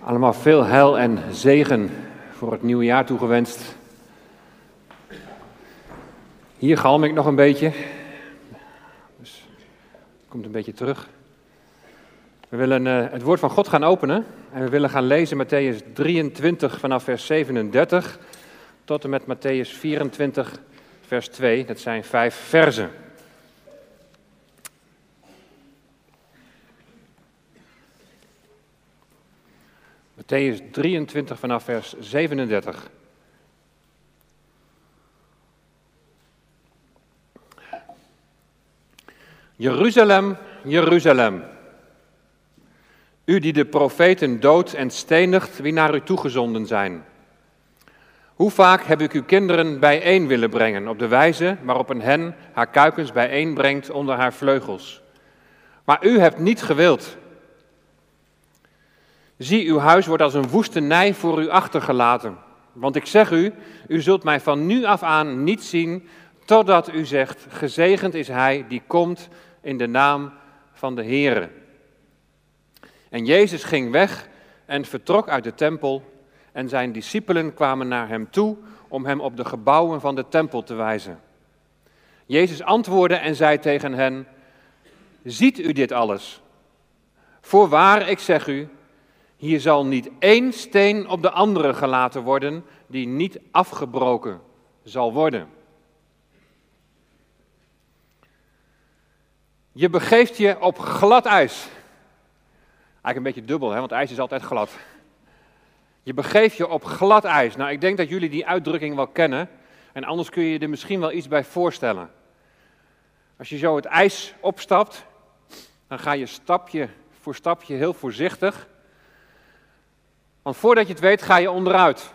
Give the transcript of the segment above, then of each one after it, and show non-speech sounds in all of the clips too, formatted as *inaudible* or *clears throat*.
Allemaal veel heil en zegen voor het nieuwe jaar toegewenst. Hier galm ik nog een beetje. Dus komt een beetje terug. We willen uh, het woord van God gaan openen en we willen gaan lezen Matthäus 23 vanaf vers 37 tot en met Matthäus 24 vers 2. Dat zijn vijf verzen. Matthäus 23 vanaf vers 37. Jeruzalem, Jeruzalem. U die de profeten doodt en stenigt wie naar u toegezonden zijn. Hoe vaak heb ik uw kinderen bijeen willen brengen op de wijze waarop een hen haar kuikens bijeenbrengt onder haar vleugels. Maar u hebt niet gewild. Zie, uw huis wordt als een woestenij voor u achtergelaten. Want ik zeg u, u zult mij van nu af aan niet zien, totdat u zegt, gezegend is hij die komt in de naam van de Heere. En Jezus ging weg en vertrok uit de tempel en zijn discipelen kwamen naar hem toe om hem op de gebouwen van de tempel te wijzen. Jezus antwoordde en zei tegen hen, ziet u dit alles? Voorwaar, ik zeg u, hier zal niet één steen op de andere gelaten worden die niet afgebroken zal worden. Je begeeft je op glad ijs. Eigenlijk een beetje dubbel, hè, want ijs is altijd glad. Je begeeft je op glad ijs. Nou, ik denk dat jullie die uitdrukking wel kennen. En anders kun je je er misschien wel iets bij voorstellen. Als je zo het ijs opstapt, dan ga je stapje voor stapje heel voorzichtig want voordat je het weet, ga je onderuit.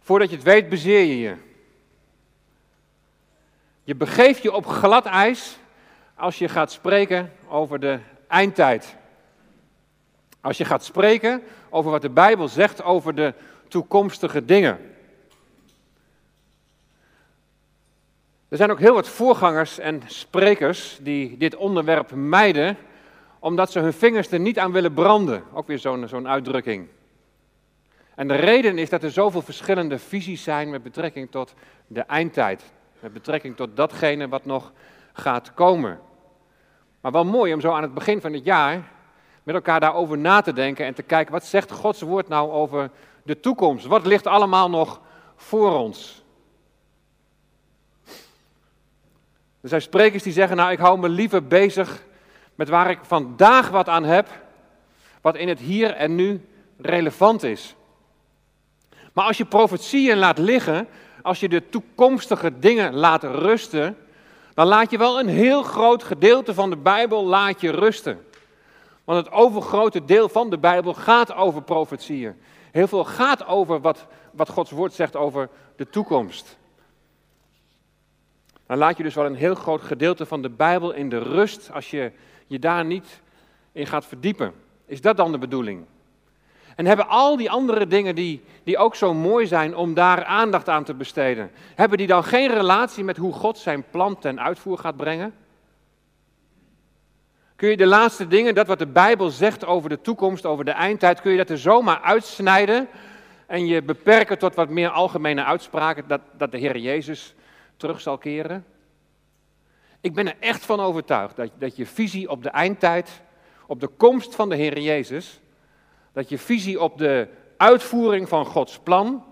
Voordat je het weet, bezeer je je. Je begeeft je op glad ijs als je gaat spreken over de eindtijd. Als je gaat spreken over wat de Bijbel zegt over de toekomstige dingen. Er zijn ook heel wat voorgangers en sprekers die dit onderwerp mijden omdat ze hun vingers er niet aan willen branden. Ook weer zo'n zo'n uitdrukking. En de reden is dat er zoveel verschillende visies zijn met betrekking tot de eindtijd. Met betrekking tot datgene wat nog gaat komen. Maar wel mooi om zo aan het begin van het jaar met elkaar daarover na te denken en te kijken wat zegt Gods woord nou over de toekomst? Wat ligt allemaal nog voor ons? Er zijn sprekers die zeggen, nou ik hou me liever bezig met waar ik vandaag wat aan heb, wat in het hier en nu relevant is. Maar als je profetieën laat liggen, als je de toekomstige dingen laat rusten, dan laat je wel een heel groot gedeelte van de Bijbel laat je rusten. Want het overgrote deel van de Bijbel gaat over profetieën. Heel veel gaat over wat, wat Gods woord zegt over de toekomst. Dan laat je dus wel een heel groot gedeelte van de Bijbel in de rust als je je daar niet in gaat verdiepen. Is dat dan de bedoeling? En hebben al die andere dingen die, die ook zo mooi zijn om daar aandacht aan te besteden, hebben die dan geen relatie met hoe God zijn plan ten uitvoer gaat brengen? Kun je de laatste dingen, dat wat de Bijbel zegt over de toekomst, over de eindtijd, kun je dat er zomaar uitsnijden en je beperken tot wat meer algemene uitspraken dat, dat de Heer Jezus terug zal keren? Ik ben er echt van overtuigd dat, dat je visie op de eindtijd, op de komst van de Heer Jezus, dat je visie op de uitvoering van Gods plan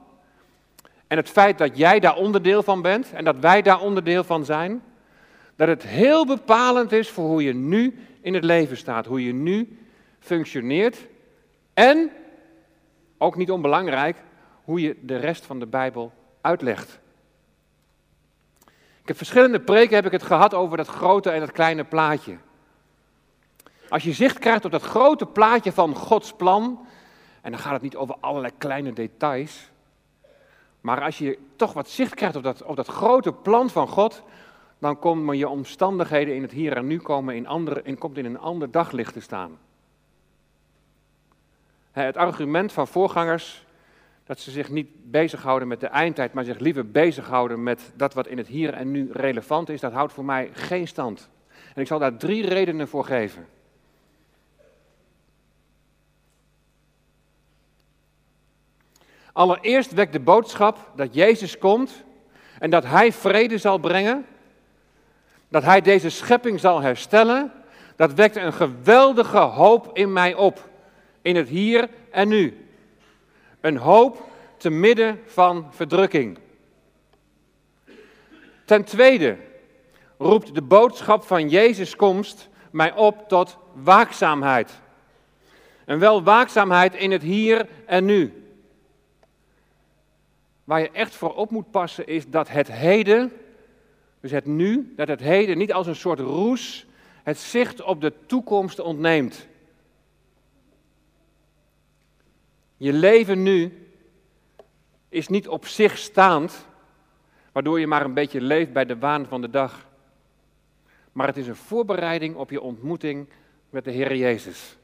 en het feit dat jij daar onderdeel van bent en dat wij daar onderdeel van zijn, dat het heel bepalend is voor hoe je nu in het leven staat, hoe je nu functioneert en, ook niet onbelangrijk, hoe je de rest van de Bijbel uitlegt. Ik verschillende preken heb ik het gehad over dat grote en dat kleine plaatje. Als je zicht krijgt op dat grote plaatje van Gods plan, en dan gaat het niet over allerlei kleine details, maar als je toch wat zicht krijgt op dat, op dat grote plan van God, dan komen je omstandigheden in het hier en nu komen in, andere, in, komt in een ander daglicht te staan. Het argument van voorgangers dat ze zich niet bezighouden met de eindtijd, maar zich liever bezighouden met dat wat in het hier en nu relevant is, dat houdt voor mij geen stand. En ik zal daar drie redenen voor geven. Allereerst wekt de boodschap dat Jezus komt en dat Hij vrede zal brengen, dat Hij deze schepping zal herstellen, dat wekt een geweldige hoop in mij op, in het hier en nu. Een hoop te midden van verdrukking. Ten tweede roept de boodschap van Jezus' komst mij op tot waakzaamheid. En wel waakzaamheid in het hier en nu. Waar je echt voor op moet passen is dat het heden, dus het nu, dat het heden niet als een soort roes het zicht op de toekomst ontneemt. Je leven nu is niet op zich staand, waardoor je maar een beetje leeft bij de waan van de dag. Maar het is een voorbereiding op je ontmoeting met de Heer Jezus.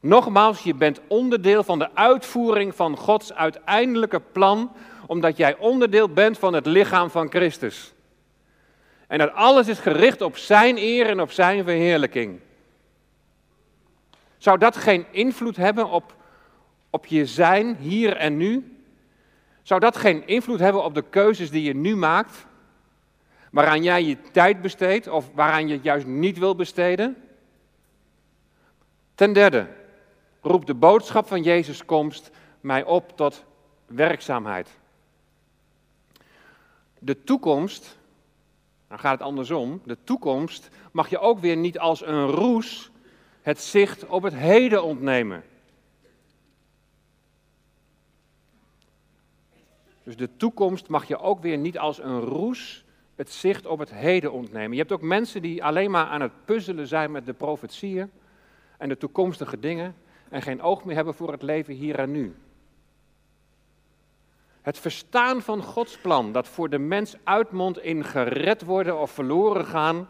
Nogmaals, je bent onderdeel van de uitvoering van Gods uiteindelijke plan, omdat jij onderdeel bent van het lichaam van Christus. En dat alles is gericht op Zijn eer en op Zijn verheerlijking. Zou dat geen invloed hebben op, op je zijn hier en nu? Zou dat geen invloed hebben op de keuzes die je nu maakt? Waaraan jij je tijd besteedt of waaraan je het juist niet wil besteden? Ten derde, roept de boodschap van Jezus' komst mij op tot werkzaamheid. De toekomst, dan gaat het andersom, de toekomst mag je ook weer niet als een roes het zicht op het heden ontnemen. Dus de toekomst mag je ook weer niet als een roes het zicht op het heden ontnemen. Je hebt ook mensen die alleen maar aan het puzzelen zijn met de profetieën en de toekomstige dingen en geen oog meer hebben voor het leven hier en nu. Het verstaan van Gods plan, dat voor de mens uitmondt in gered worden of verloren gaan,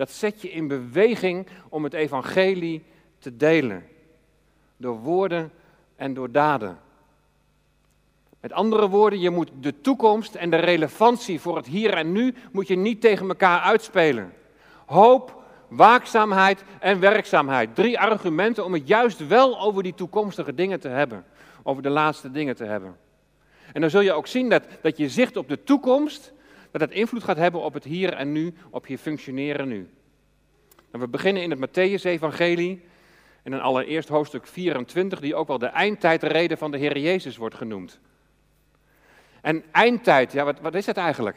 dat zet je in beweging om het evangelie te delen. Door woorden en door daden. Met andere woorden, je moet de toekomst en de relevantie voor het hier en nu moet je niet tegen elkaar uitspelen. Hoop, waakzaamheid en werkzaamheid. Drie argumenten om het juist wel over die toekomstige dingen te hebben. Over de laatste dingen te hebben. En dan zul je ook zien dat, dat je zicht op de toekomst, dat het invloed gaat hebben op het hier en nu, op je functioneren nu. We beginnen in het Matthäus-evangelie, en dan allereerst hoofdstuk 24, die ook wel de eindtijdreden van de Heer Jezus wordt genoemd. En eindtijd, ja, wat, wat is het eigenlijk?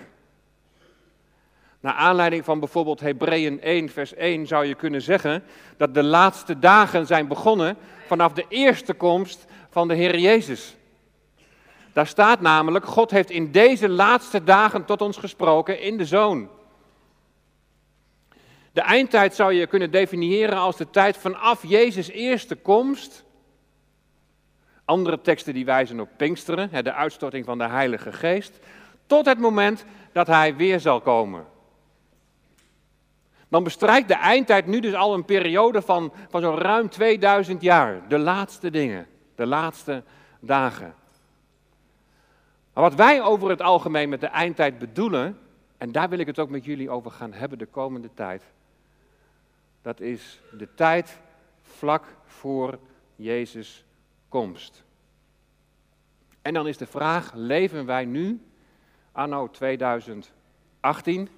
Naar aanleiding van bijvoorbeeld Hebreeën 1, vers 1 zou je kunnen zeggen dat de laatste dagen zijn begonnen vanaf de eerste komst van de Heer Jezus. Daar staat namelijk, God heeft in deze laatste dagen tot ons gesproken in de Zoon. De eindtijd zou je kunnen definiëren als de tijd vanaf Jezus' eerste komst. Andere teksten die wijzen op Pinksteren, de uitstorting van de Heilige Geest, tot het moment dat Hij weer zal komen. Dan bestrijkt de eindtijd nu dus al een periode van, van zo'n ruim 2000 jaar. De laatste dingen, de laatste dagen. Maar wat wij over het algemeen met de eindtijd bedoelen, en daar wil ik het ook met jullie over gaan hebben de komende tijd, dat is de tijd vlak voor Jezus komst. En dan is de vraag, leven wij nu, anno 2018?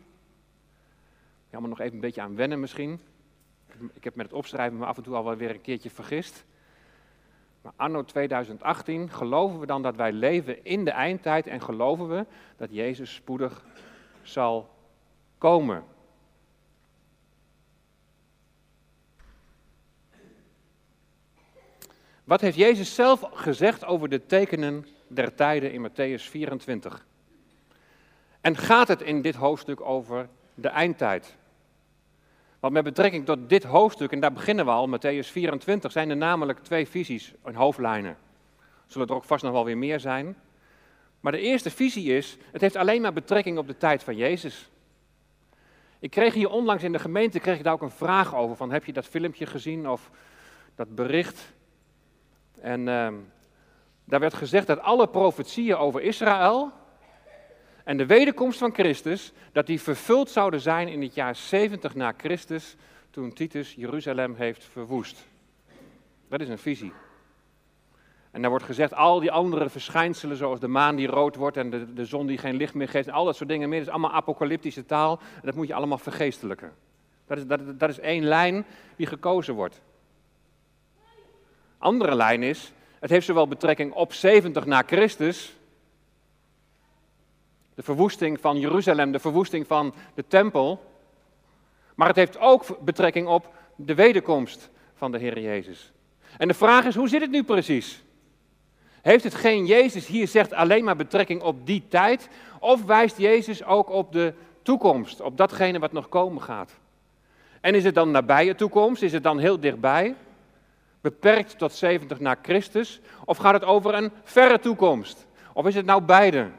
Ja, maar nog even een beetje aan wennen misschien. Ik heb met het opschrijven me af en toe al wel weer een keertje vergist. Maar anno 2018, geloven we dan dat wij leven in de eindtijd en geloven we dat Jezus spoedig zal komen? Wat heeft Jezus zelf gezegd over de tekenen der tijden in Matthäus 24? En gaat het in dit hoofdstuk over de eindtijd? Want met betrekking tot dit hoofdstuk, en daar beginnen we al, Matthäus 24, zijn er namelijk twee visies en hoofdlijnen. Zullen er ook vast nog wel weer meer zijn. Maar de eerste visie is, het heeft alleen maar betrekking op de tijd van Jezus. Ik kreeg hier onlangs in de gemeente, kreeg ik daar ook een vraag over, van heb je dat filmpje gezien of dat bericht? En uh, daar werd gezegd dat alle profetieën over Israël en de wederkomst van Christus, dat die vervuld zouden zijn in het jaar 70 na Christus, toen Titus Jeruzalem heeft verwoest. Dat is een visie. En daar wordt gezegd, al die andere verschijnselen, zoals de maan die rood wordt en de, de zon die geen licht meer geeft, en al dat soort dingen meer, dat is allemaal apocalyptische taal. En dat moet je allemaal vergeestelijken. Dat is, dat, dat is één lijn die gekozen wordt. Andere lijn is, het heeft zowel betrekking op 70 na Christus, de verwoesting van Jeruzalem, de verwoesting van de tempel, maar het heeft ook betrekking op de wederkomst van de Heer Jezus. En de vraag is, hoe zit het nu precies? Heeft het geen Jezus hier zegt alleen maar betrekking op die tijd? Of wijst Jezus ook op de toekomst, op datgene wat nog komen gaat? En is het dan nabije toekomst? Is het dan heel dichtbij? Beperkt tot 70 na Christus? Of gaat het over een verre toekomst? Of is het nou beide?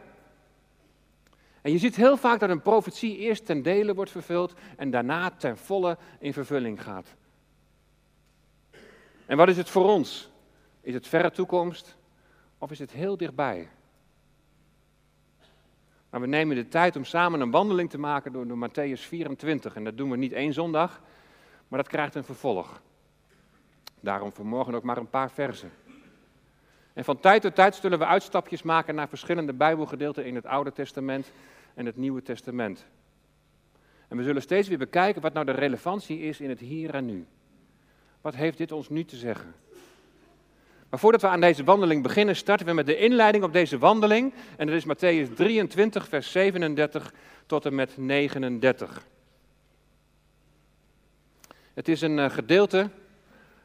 En je ziet heel vaak dat een profetie eerst ten dele wordt vervuld en daarna ten volle in vervulling gaat. En wat is het voor ons? Is het verre toekomst of is het heel dichtbij? Maar we nemen de tijd om samen een wandeling te maken door, door Matthäus 24. En dat doen we niet één zondag, maar dat krijgt een vervolg. Daarom vanmorgen ook maar een paar versen. En van tijd tot tijd zullen we uitstapjes maken naar verschillende Bijbelgedeelten in het Oude Testament en het Nieuwe Testament. En we zullen steeds weer bekijken wat nou de relevantie is in het hier en nu. Wat heeft dit ons nu te zeggen? Maar voordat we aan deze wandeling beginnen, starten we met de inleiding op deze wandeling. En dat is Matthäus 23, vers 37 tot en met 39. Het is een eh, gedeelte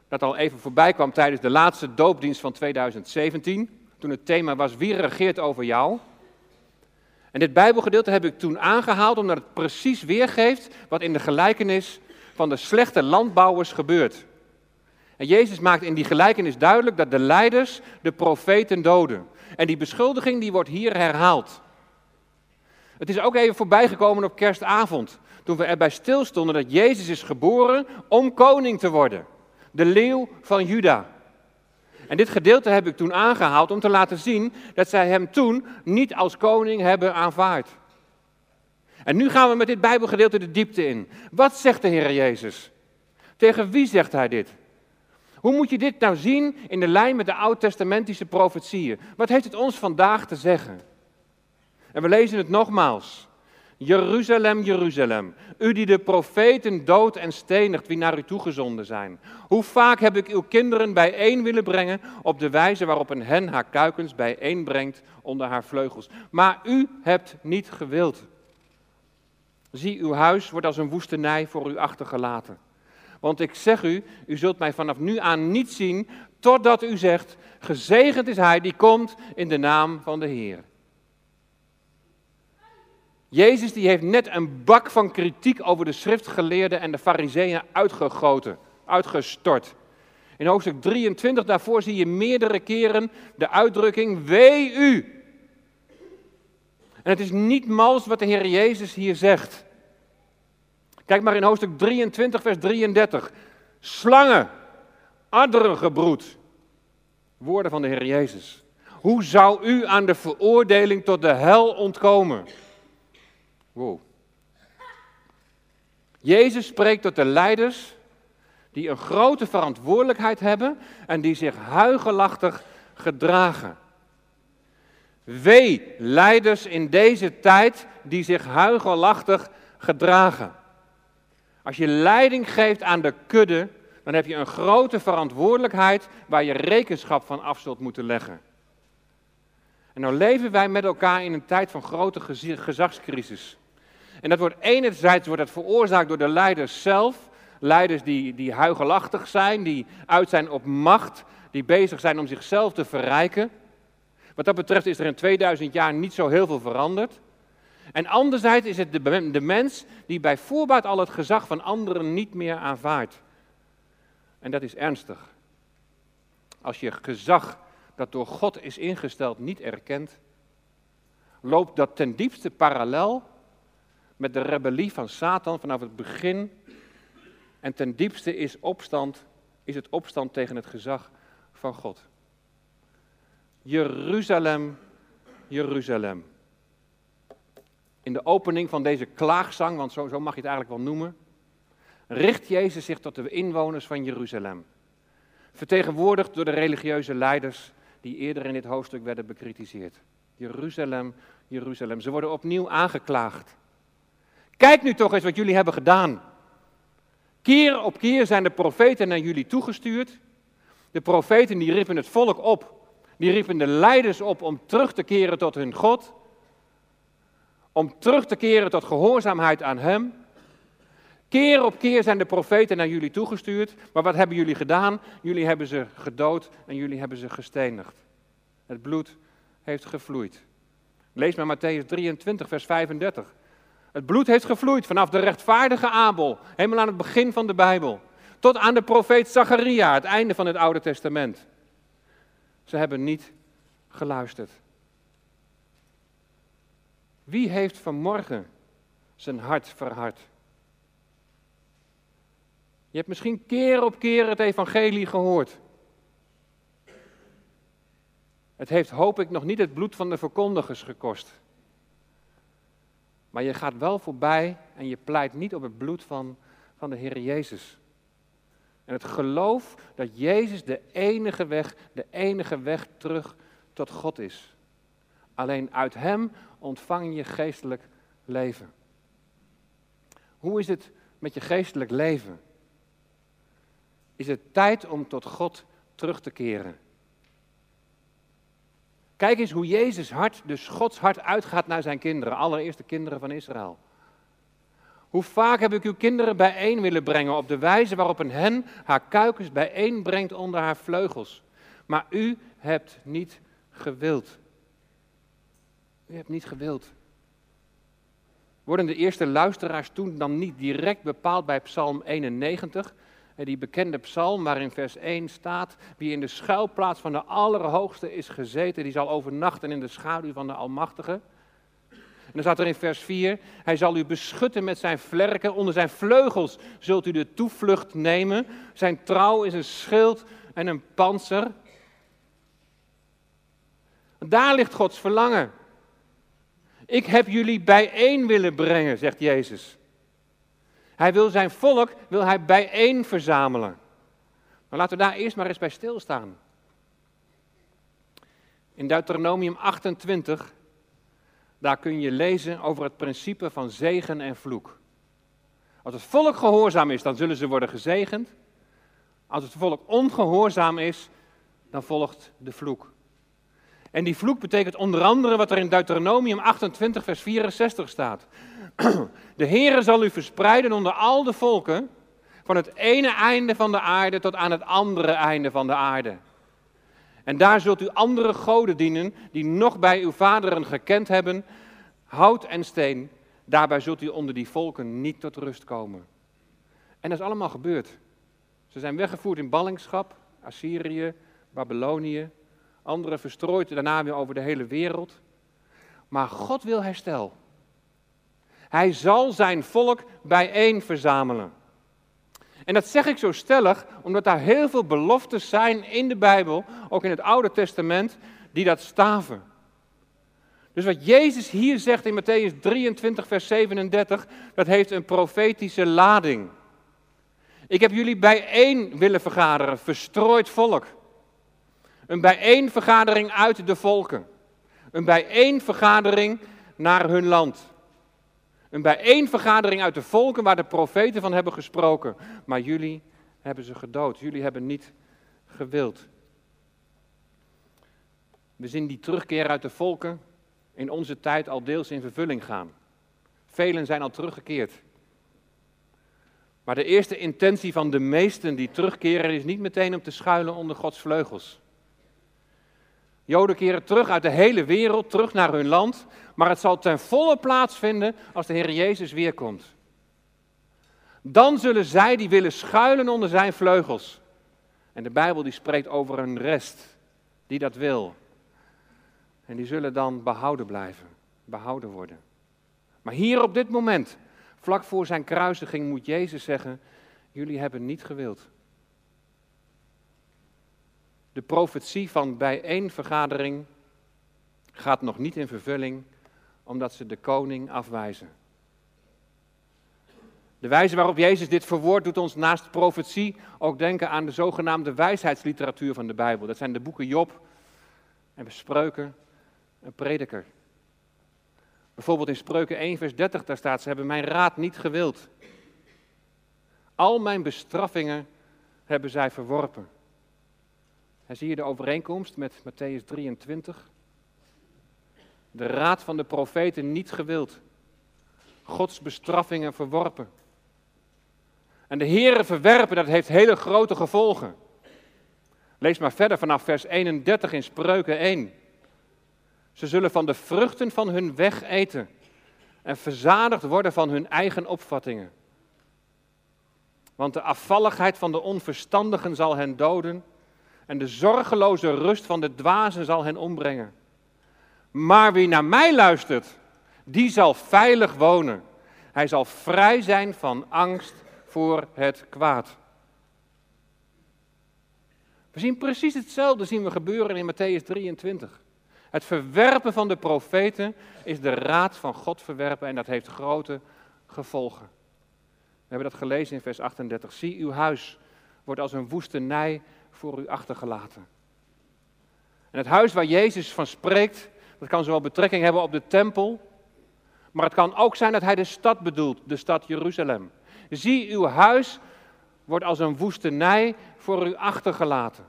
dat al even voorbij kwam tijdens de laatste doopdienst van 2017. Toen het thema was Wie regeert over jou? En dit Bijbelgedeelte heb ik toen aangehaald omdat het precies weergeeft wat in de gelijkenis van de slechte landbouwers gebeurt. En Jezus maakt in die gelijkenis duidelijk dat de leiders de profeten doden. En die beschuldiging die wordt hier herhaald. Het is ook even voorbijgekomen op kerstavond, toen we erbij stilstonden dat Jezus is geboren om koning te worden. De leeuw van Juda. En dit gedeelte heb ik toen aangehaald om te laten zien dat zij hem toen niet als koning hebben aanvaard. En nu gaan we met dit Bijbelgedeelte de diepte in. Wat zegt de Heer Jezus? Tegen wie zegt hij dit? Hoe moet je dit nou zien in de lijn met de oud-testamentische profetieën? Wat heeft het ons vandaag te zeggen? En we lezen het nogmaals. Jeruzalem, Jeruzalem, u die de profeten dood en stenigt wie naar u toegezonden zijn. Hoe vaak heb ik uw kinderen bijeen willen brengen op de wijze waarop een hen haar kuikens bijeenbrengt onder haar vleugels. Maar u hebt niet gewild. Zie, uw huis wordt als een woestenij voor u achtergelaten. Want ik zeg u, u zult mij vanaf nu aan niet zien, totdat u zegt, gezegend is hij die komt in de naam van de Heer. Jezus die heeft net een bak van kritiek over de schriftgeleerden en de fariseeën uitgegoten, uitgestort. In hoofdstuk 23 daarvoor zie je meerdere keren de uitdrukking wee u. En het is niet mals wat de Heer Jezus hier zegt. Kijk maar in hoofdstuk 23, vers 33. Slangen, adderengebroed. Woorden van de Heer Jezus. Hoe zou u aan de veroordeling tot de hel ontkomen? Wow. Jezus spreekt tot de leiders die een grote verantwoordelijkheid hebben en die zich huigelachtig gedragen. Wee leiders in deze tijd die zich huigelachtig gedragen. Als je leiding geeft aan de kudde, dan heb je een grote verantwoordelijkheid waar je rekenschap van af zult moeten leggen. En nou leven wij met elkaar in een tijd van grote gezagscrisis. En dat wordt enerzijds wordt dat veroorzaakt door de leiders zelf, leiders die, die huigelachtig zijn, die uit zijn op macht, die bezig zijn om zichzelf te verrijken. Wat dat betreft is er in 2000 jaar niet zo heel veel veranderd. En anderzijds is het de, de mens die bij voorbaat al het gezag van anderen niet meer aanvaardt. En dat is ernstig. Als je gezag dat door God is ingesteld niet erkent, loopt dat ten diepste parallel met de rebellie van Satan vanaf het begin. En ten diepste is, opstand, is het opstand tegen het gezag van God. Jeruzalem, Jeruzalem in de opening van deze klaagzang, want zo, zo mag je het eigenlijk wel noemen, richt Jezus zich tot de inwoners van Jeruzalem. Vertegenwoordigd door de religieuze leiders die eerder in dit hoofdstuk werden bekritiseerd. Jeruzalem, Jeruzalem. Ze worden opnieuw aangeklaagd. Kijk nu toch eens wat jullie hebben gedaan. Keer op keer zijn de profeten naar jullie toegestuurd. De profeten die riepen het volk op. Die riepen de leiders op om terug te keren tot hun God. Om terug te keren tot gehoorzaamheid aan Hem. Keer op keer zijn de profeten naar jullie toegestuurd. Maar wat hebben jullie gedaan? Jullie hebben ze gedood en jullie hebben ze gestenigd. Het bloed heeft gevloeid. Lees maar Matthäus 23, vers 35. Het bloed heeft gevloeid vanaf de rechtvaardige Abel, helemaal aan het begin van de Bijbel, tot aan de profeet Zacharia, het einde van het Oude Testament. Ze hebben niet geluisterd. Wie heeft vanmorgen zijn hart verhard? Je hebt misschien keer op keer het evangelie gehoord. Het heeft, hoop ik, nog niet het bloed van de verkondigers gekost. Maar je gaat wel voorbij en je pleit niet op het bloed van, van de Heer Jezus. En het geloof dat Jezus de enige weg, de enige weg terug tot God is. Alleen uit Hem ontvang je geestelijk leven. Hoe is het met je geestelijk leven? Is het tijd om tot God terug te keren? Kijk eens hoe Jezus hart, dus Gods hart, uitgaat naar zijn kinderen, allereerst de kinderen van Israël. Hoe vaak heb ik uw kinderen bijeen willen brengen op de wijze waarop een hen haar kuikens bijeenbrengt onder haar vleugels. Maar u hebt niet gewild. U hebt niet gewild. Worden de eerste luisteraars toen dan niet direct bepaald bij Psalm 91? Die bekende psalm waarin vers 1 staat, wie in de schuilplaats van de Allerhoogste is gezeten, die zal overnachten in de schaduw van de Almachtige. En dan staat er in vers 4, hij zal u beschutten met zijn vlerken, onder zijn vleugels zult u de toevlucht nemen. Zijn trouw is een schild en een panzer. Daar ligt Gods verlangen. Ik heb jullie bijeen willen brengen, zegt Jezus. Hij wil zijn volk wil hij bijeen verzamelen. Maar laten we daar eerst maar eens bij stilstaan. In Deuteronomium 28, daar kun je lezen over het principe van zegen en vloek. Als het volk gehoorzaam is, dan zullen ze worden gezegend. Als het volk ongehoorzaam is, dan volgt de vloek. En die vloek betekent onder andere wat er in Deuteronomium 28, vers 64 staat. *clears throat* De Heere zal u verspreiden onder al de volken, van het ene einde van de aarde tot aan het andere einde van de aarde. En daar zult u andere goden dienen, die nog bij uw vaderen gekend hebben, hout en steen. Daarbij zult u onder die volken niet tot rust komen. En dat is allemaal gebeurd. Ze zijn weggevoerd in ballingschap, Assyrië, Babylonië, anderen verstrooid daarna weer over de hele wereld. Maar God wil herstel. Hij zal zijn volk bijeen verzamelen. En dat zeg ik zo stellig, omdat daar heel veel beloftes zijn in de Bijbel, ook in het Oude Testament, die dat staven. Dus wat Jezus hier zegt in Matthäus 23, vers 37, dat heeft een profetische lading. Ik heb jullie bijeen willen vergaderen, verstrooid volk. Een bijeenvergadering uit de volken. Een bijeenvergadering naar hun land. Een bijeenvergadering uit de volken waar de profeten van hebben gesproken. Maar jullie hebben ze gedood. Jullie hebben niet gewild. We zien die terugkeer uit de volken in onze tijd al deels in vervulling gaan. Velen zijn al teruggekeerd. Maar de eerste intentie van de meesten die terugkeren is niet meteen om te schuilen onder Gods vleugels. Joden keren terug uit de hele wereld, terug naar hun land, maar het zal ten volle plaatsvinden als de Heer Jezus weerkomt. Dan zullen zij die willen schuilen onder zijn vleugels. En de Bijbel die spreekt over een rest die dat wil. En die zullen dan behouden blijven, behouden worden. Maar hier op dit moment, vlak voor zijn kruisiging, moet Jezus zeggen: Jullie hebben niet gewild. De profetie van bijeenvergadering gaat nog niet in vervulling, omdat ze de koning afwijzen. De wijze waarop Jezus dit verwoordt doet ons naast profetie ook denken aan de zogenaamde wijsheidsliteratuur van de Bijbel. Dat zijn de boeken Job, en spreuken een prediker. Bijvoorbeeld in Spreuken 1, vers 30, daar staat: Ze hebben mijn raad niet gewild. Al mijn bestraffingen hebben zij verworpen. En zie je de overeenkomst met Matthäus 23? De raad van de profeten niet gewild. Gods bestraffingen verworpen. En de Heeren verwerpen, dat heeft hele grote gevolgen. Lees maar verder vanaf vers 31 in Spreuken 1. Ze zullen van de vruchten van hun weg eten en verzadigd worden van hun eigen opvattingen. Want de afvalligheid van de onverstandigen zal hen doden en de zorgeloze rust van de dwazen zal hen ombrengen. Maar wie naar mij luistert, die zal veilig wonen. Hij zal vrij zijn van angst voor het kwaad. We zien precies hetzelfde zien we gebeuren in Matthäus 23. Het verwerpen van de profeten is de raad van God verwerpen en dat heeft grote gevolgen. We hebben dat gelezen in vers 38. Zie, uw huis wordt als een woestenij voor u achtergelaten. En het huis waar Jezus van spreekt, dat kan zowel betrekking hebben op de tempel, maar het kan ook zijn dat hij de stad bedoelt, de stad Jeruzalem. Zie, uw huis wordt als een woestenij voor u achtergelaten.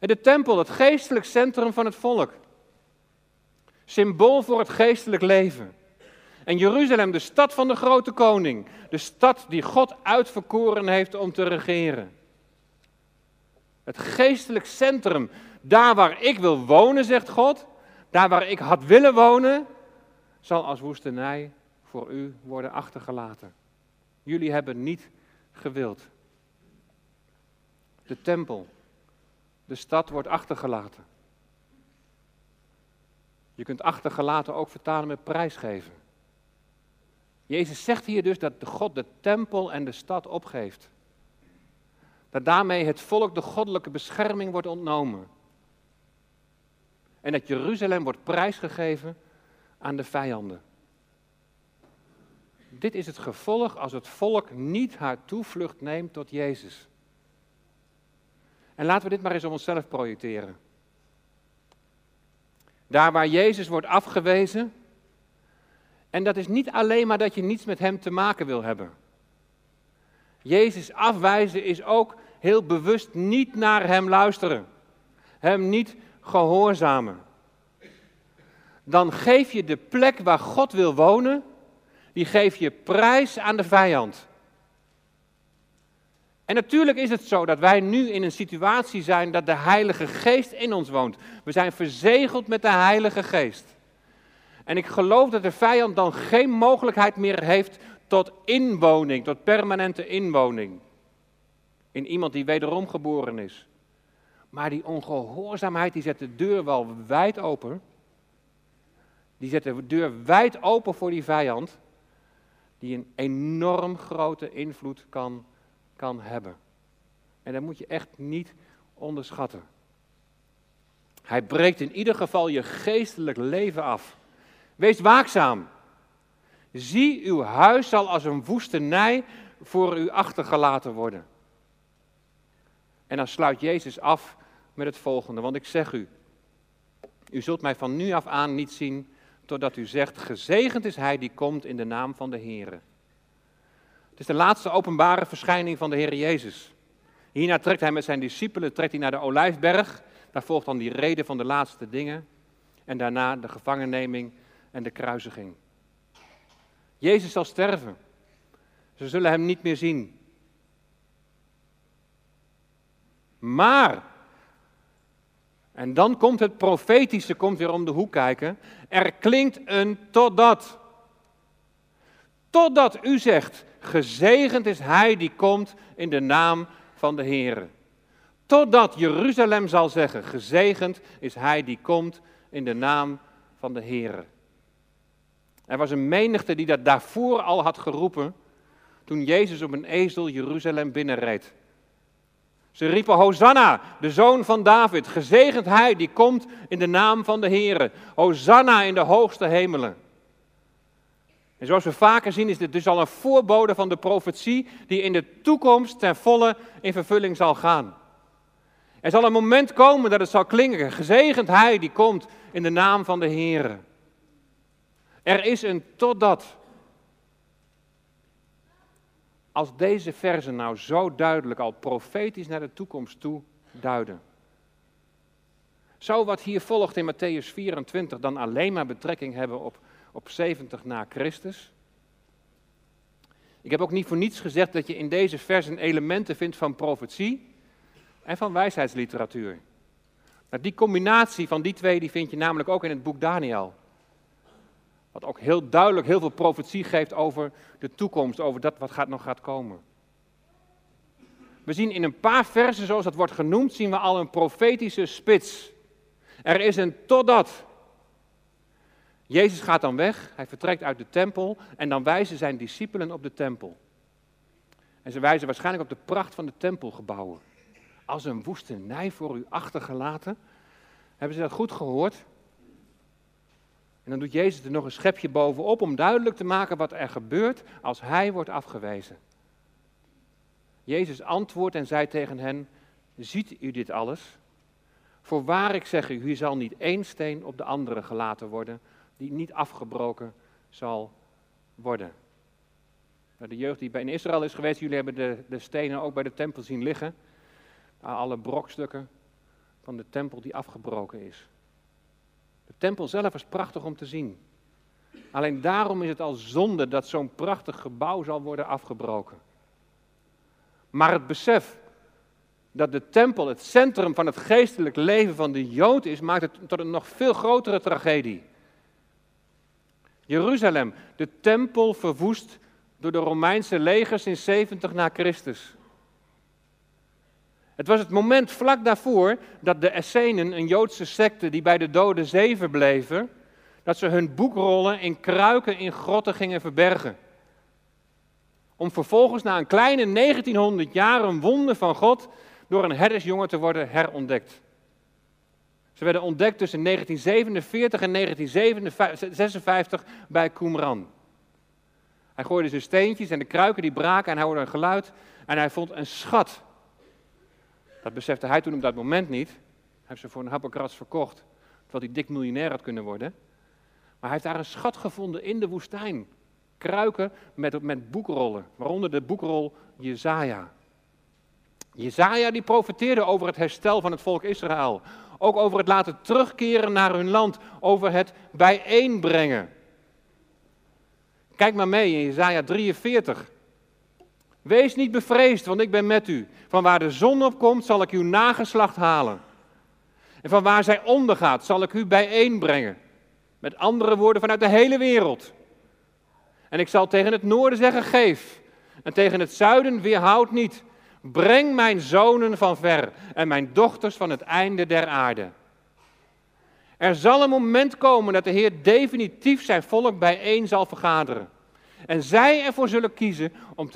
En de tempel, het geestelijk centrum van het volk. Symbool voor het geestelijk leven. En Jeruzalem, de stad van de grote koning. De stad die God uitverkoren heeft om te regeren. Het geestelijk centrum, daar waar ik wil wonen, zegt God. Daar waar ik had willen wonen, zal als woestenij voor u worden achtergelaten. Jullie hebben niet gewild. De tempel, de stad wordt achtergelaten. Je kunt achtergelaten ook vertalen met prijsgeven. Jezus zegt hier dus dat God de tempel en de stad opgeeft. Dat daarmee het volk de goddelijke bescherming wordt ontnomen. En dat Jeruzalem wordt prijsgegeven aan de vijanden. Dit is het gevolg als het volk niet haar toevlucht neemt tot Jezus. En laten we dit maar eens op onszelf projecteren. Daar waar Jezus wordt afgewezen. En dat is niet alleen maar dat je niets met Hem te maken wil hebben. Jezus afwijzen is ook heel bewust niet naar Hem luisteren. Hem niet gehoorzamen. Dan geef je de plek waar God wil wonen, die geef je prijs aan de vijand. En natuurlijk is het zo dat wij nu in een situatie zijn dat de Heilige Geest in ons woont. We zijn verzegeld met de Heilige Geest. En ik geloof dat de vijand dan geen mogelijkheid meer heeft tot inwoning, tot permanente inwoning. In iemand die wederom geboren is. Maar die ongehoorzaamheid die zet de deur wel wijd open. Die zet de deur wijd open voor die vijand. Die een enorm grote invloed kan kan hebben. En dat moet je echt niet onderschatten. Hij breekt in ieder geval je geestelijk leven af. Wees waakzaam. Zie, uw huis zal als een woestenij voor u achtergelaten worden. En dan sluit Jezus af met het volgende, want ik zeg u, u zult mij van nu af aan niet zien totdat u zegt, gezegend is hij die komt in de naam van de Heer. Het is de laatste openbare verschijning van de Heer Jezus. Hierna trekt hij met zijn discipelen trekt hij naar de Olijfberg. Daar volgt dan die reden van de laatste dingen. En daarna de gevangenneming en de kruisiging. Jezus zal sterven. Ze zullen hem niet meer zien. Maar, en dan komt het profetische, komt weer om de hoek kijken. Er klinkt een totdat. Totdat u zegt, Gezegend is hij die komt in de naam van de Heer. Totdat Jeruzalem zal zeggen, gezegend is hij die komt in de naam van de Heer. Er was een menigte die dat daarvoor al had geroepen toen Jezus op een ezel Jeruzalem binnenreed. Ze riepen, Hosanna, de zoon van David, gezegend hij die komt in de naam van de Heer. Hosanna in de hoogste hemelen. En zoals we vaker zien is dit dus al een voorbode van de profetie die in de toekomst ten volle in vervulling zal gaan. Er zal een moment komen dat het zal klinken. Gezegend hij die komt in de naam van de Heer. Er is een totdat. Als deze versen nou zo duidelijk al profetisch naar de toekomst toe duiden. Zou wat hier volgt in Matthäus 24 dan alleen maar betrekking hebben op, op 70 na Christus? Ik heb ook niet voor niets gezegd dat je in deze versen elementen vindt van profetie en van wijsheidsliteratuur. Die combinatie van die twee die vind je namelijk ook in het boek Daniel. Wat ook heel duidelijk heel veel profetie geeft over de toekomst, over dat wat gaat, nog gaat komen. We zien in een paar versen, zoals dat wordt genoemd, zien we al een profetische spits. Er is een totdat. Jezus gaat dan weg, hij vertrekt uit de tempel en dan wijzen zijn discipelen op de tempel. En ze wijzen waarschijnlijk op de pracht van de tempelgebouwen. Als een woestenij voor u achtergelaten. Hebben ze dat goed gehoord? En dan doet Jezus er nog een schepje bovenop om duidelijk te maken wat er gebeurt als hij wordt afgewezen. Jezus antwoordt en zei tegen hen: Ziet u dit alles? Voorwaar ik zeg u, hier zal niet één steen op de andere gelaten worden, die niet afgebroken zal worden. Nou, de jeugd die bij in Israël is geweest, jullie hebben de, de stenen ook bij de tempel zien liggen. Alle brokstukken van de tempel die afgebroken is. De tempel zelf is prachtig om te zien. Alleen daarom is het al zonde dat zo'n prachtig gebouw zal worden afgebroken. Maar het besef dat de tempel het centrum van het geestelijk leven van de Jood is, maakt het tot een nog veel grotere tragedie. Jeruzalem, de tempel verwoest door de Romeinse legers in 70 na Christus. Het was het moment vlak daarvoor dat de Essenen, een Joodse secte die bij de Dode Zee verbleven, dat ze hun boekrollen in kruiken in grotten gingen verbergen. Om vervolgens na een kleine 1900 jaar een wonder van God door een herdersjongen te worden herontdekt. Ze werden ontdekt tussen 1947 en 1956 bij Qumran. Hij gooide zijn steentjes en de kruiken die braken en hij hoorde een geluid en hij vond een schat. Dat besefte hij toen op dat moment niet. Hij heeft ze voor een happenkrats verkocht, terwijl hij dik miljonair had kunnen worden. Maar hij heeft daar een schat gevonden in de woestijn. Kruiken met, met boekrollen, waaronder de boekrol Jezaja. Jezaja die profeteerde over het herstel van het volk Israël. Ook over het laten terugkeren naar hun land, over het bijeenbrengen. Kijk maar mee in Jezaja 43. Wees niet bevreesd, want ik ben met u. Van waar de zon op komt, zal ik uw nageslacht halen. En van waar zij ondergaat, zal ik u bijeenbrengen. Met andere woorden, vanuit de hele wereld. En ik zal tegen het noorden zeggen, geef. En tegen het zuiden, weerhoud niet. Breng mijn zonen van ver en mijn dochters van het einde der aarde. Er zal een moment komen dat de Heer definitief zijn volk bijeen zal vergaderen. En zij ervoor zullen kiezen om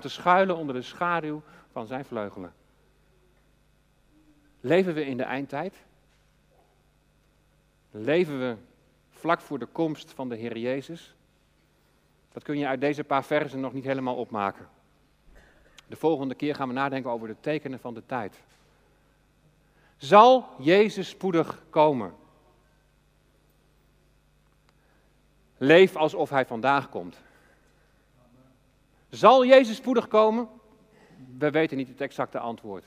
te, schuilen onder de schaduw van zijn vleugelen. Leven we in de eindtijd? Leven we vlak voor de komst van de Heer Jezus? Dat kun je uit deze paar versen nog niet helemaal opmaken. De volgende keer gaan we nadenken over de tekenen van de tijd. Zal Jezus spoedig komen? Leef alsof Hij vandaag komt. Zal Jezus spoedig komen? We weten niet het exacte antwoord.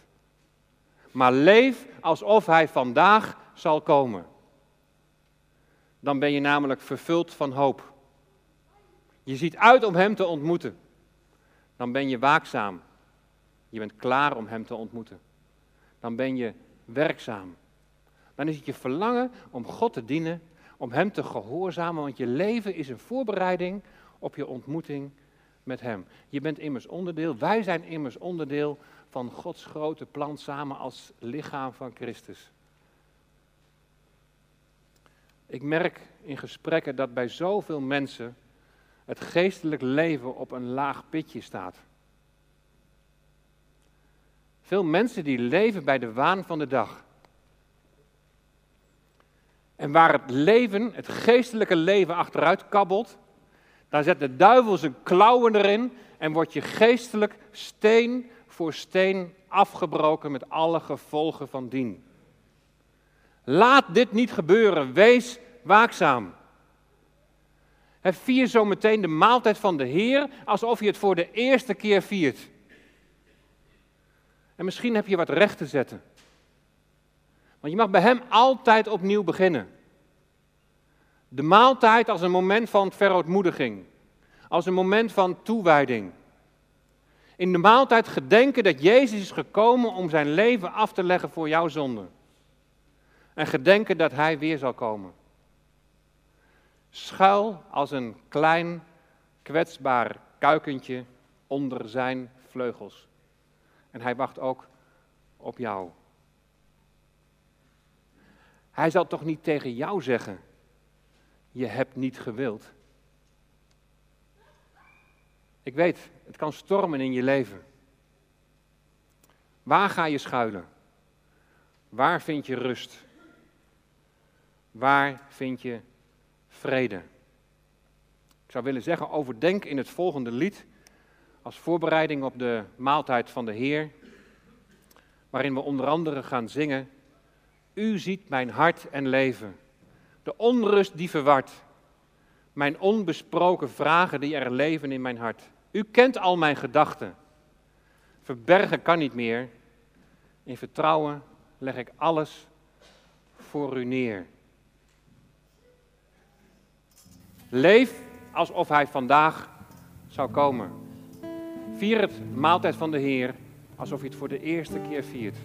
Maar leef alsof Hij vandaag zal komen. Dan ben je namelijk vervuld van hoop. Je ziet uit om Hem te ontmoeten. Dan ben je waakzaam. Je bent klaar om Hem te ontmoeten. Dan ben je werkzaam. Dan is het je verlangen om God te dienen, om Hem te gehoorzamen, want je leven is een voorbereiding op je ontmoeting met Hem. Je bent immers onderdeel, wij zijn immers onderdeel van Gods grote plan samen als lichaam van Christus. Ik merk in gesprekken dat bij zoveel mensen het geestelijk leven op een laag pitje staat. Veel mensen die leven bij de waan van de dag. En waar het leven, het geestelijke leven achteruit kabbelt, daar zet de duivel zijn klauwen erin en wordt je geestelijk steen voor steen afgebroken met alle gevolgen van dien. Laat dit niet gebeuren. Wees waakzaam. vier zo meteen de maaltijd van de Heer alsof je het voor de eerste keer viert. En misschien heb je wat recht te zetten. Want je mag bij Hem altijd opnieuw beginnen. De maaltijd als een moment van verootmoediging, als een moment van toewijding. In de maaltijd gedenken dat Jezus is gekomen om zijn leven af te leggen voor jouw zonde. En gedenken dat Hij weer zal komen. Schuil als een klein, kwetsbaar kuikentje onder zijn vleugels. En Hij wacht ook op jou. Hij zal toch niet tegen jou zeggen: Je hebt niet gewild. Ik weet, het kan stormen in je leven. Waar ga je schuilen? Waar vind je rust? Waar vind je vrede? Ik zou willen zeggen, overdenk in het volgende lied als voorbereiding op de maaltijd van de Heer, waarin we onder andere gaan zingen, U ziet mijn hart en leven, de onrust die verwart, mijn onbesproken vragen die er leven in mijn hart. U kent al mijn gedachten. Verbergen kan niet meer. In vertrouwen leg ik alles voor u neer. Leef alsof hij vandaag zou komen. Vier het maaltijd van de Heer alsof je het voor de eerste keer viert.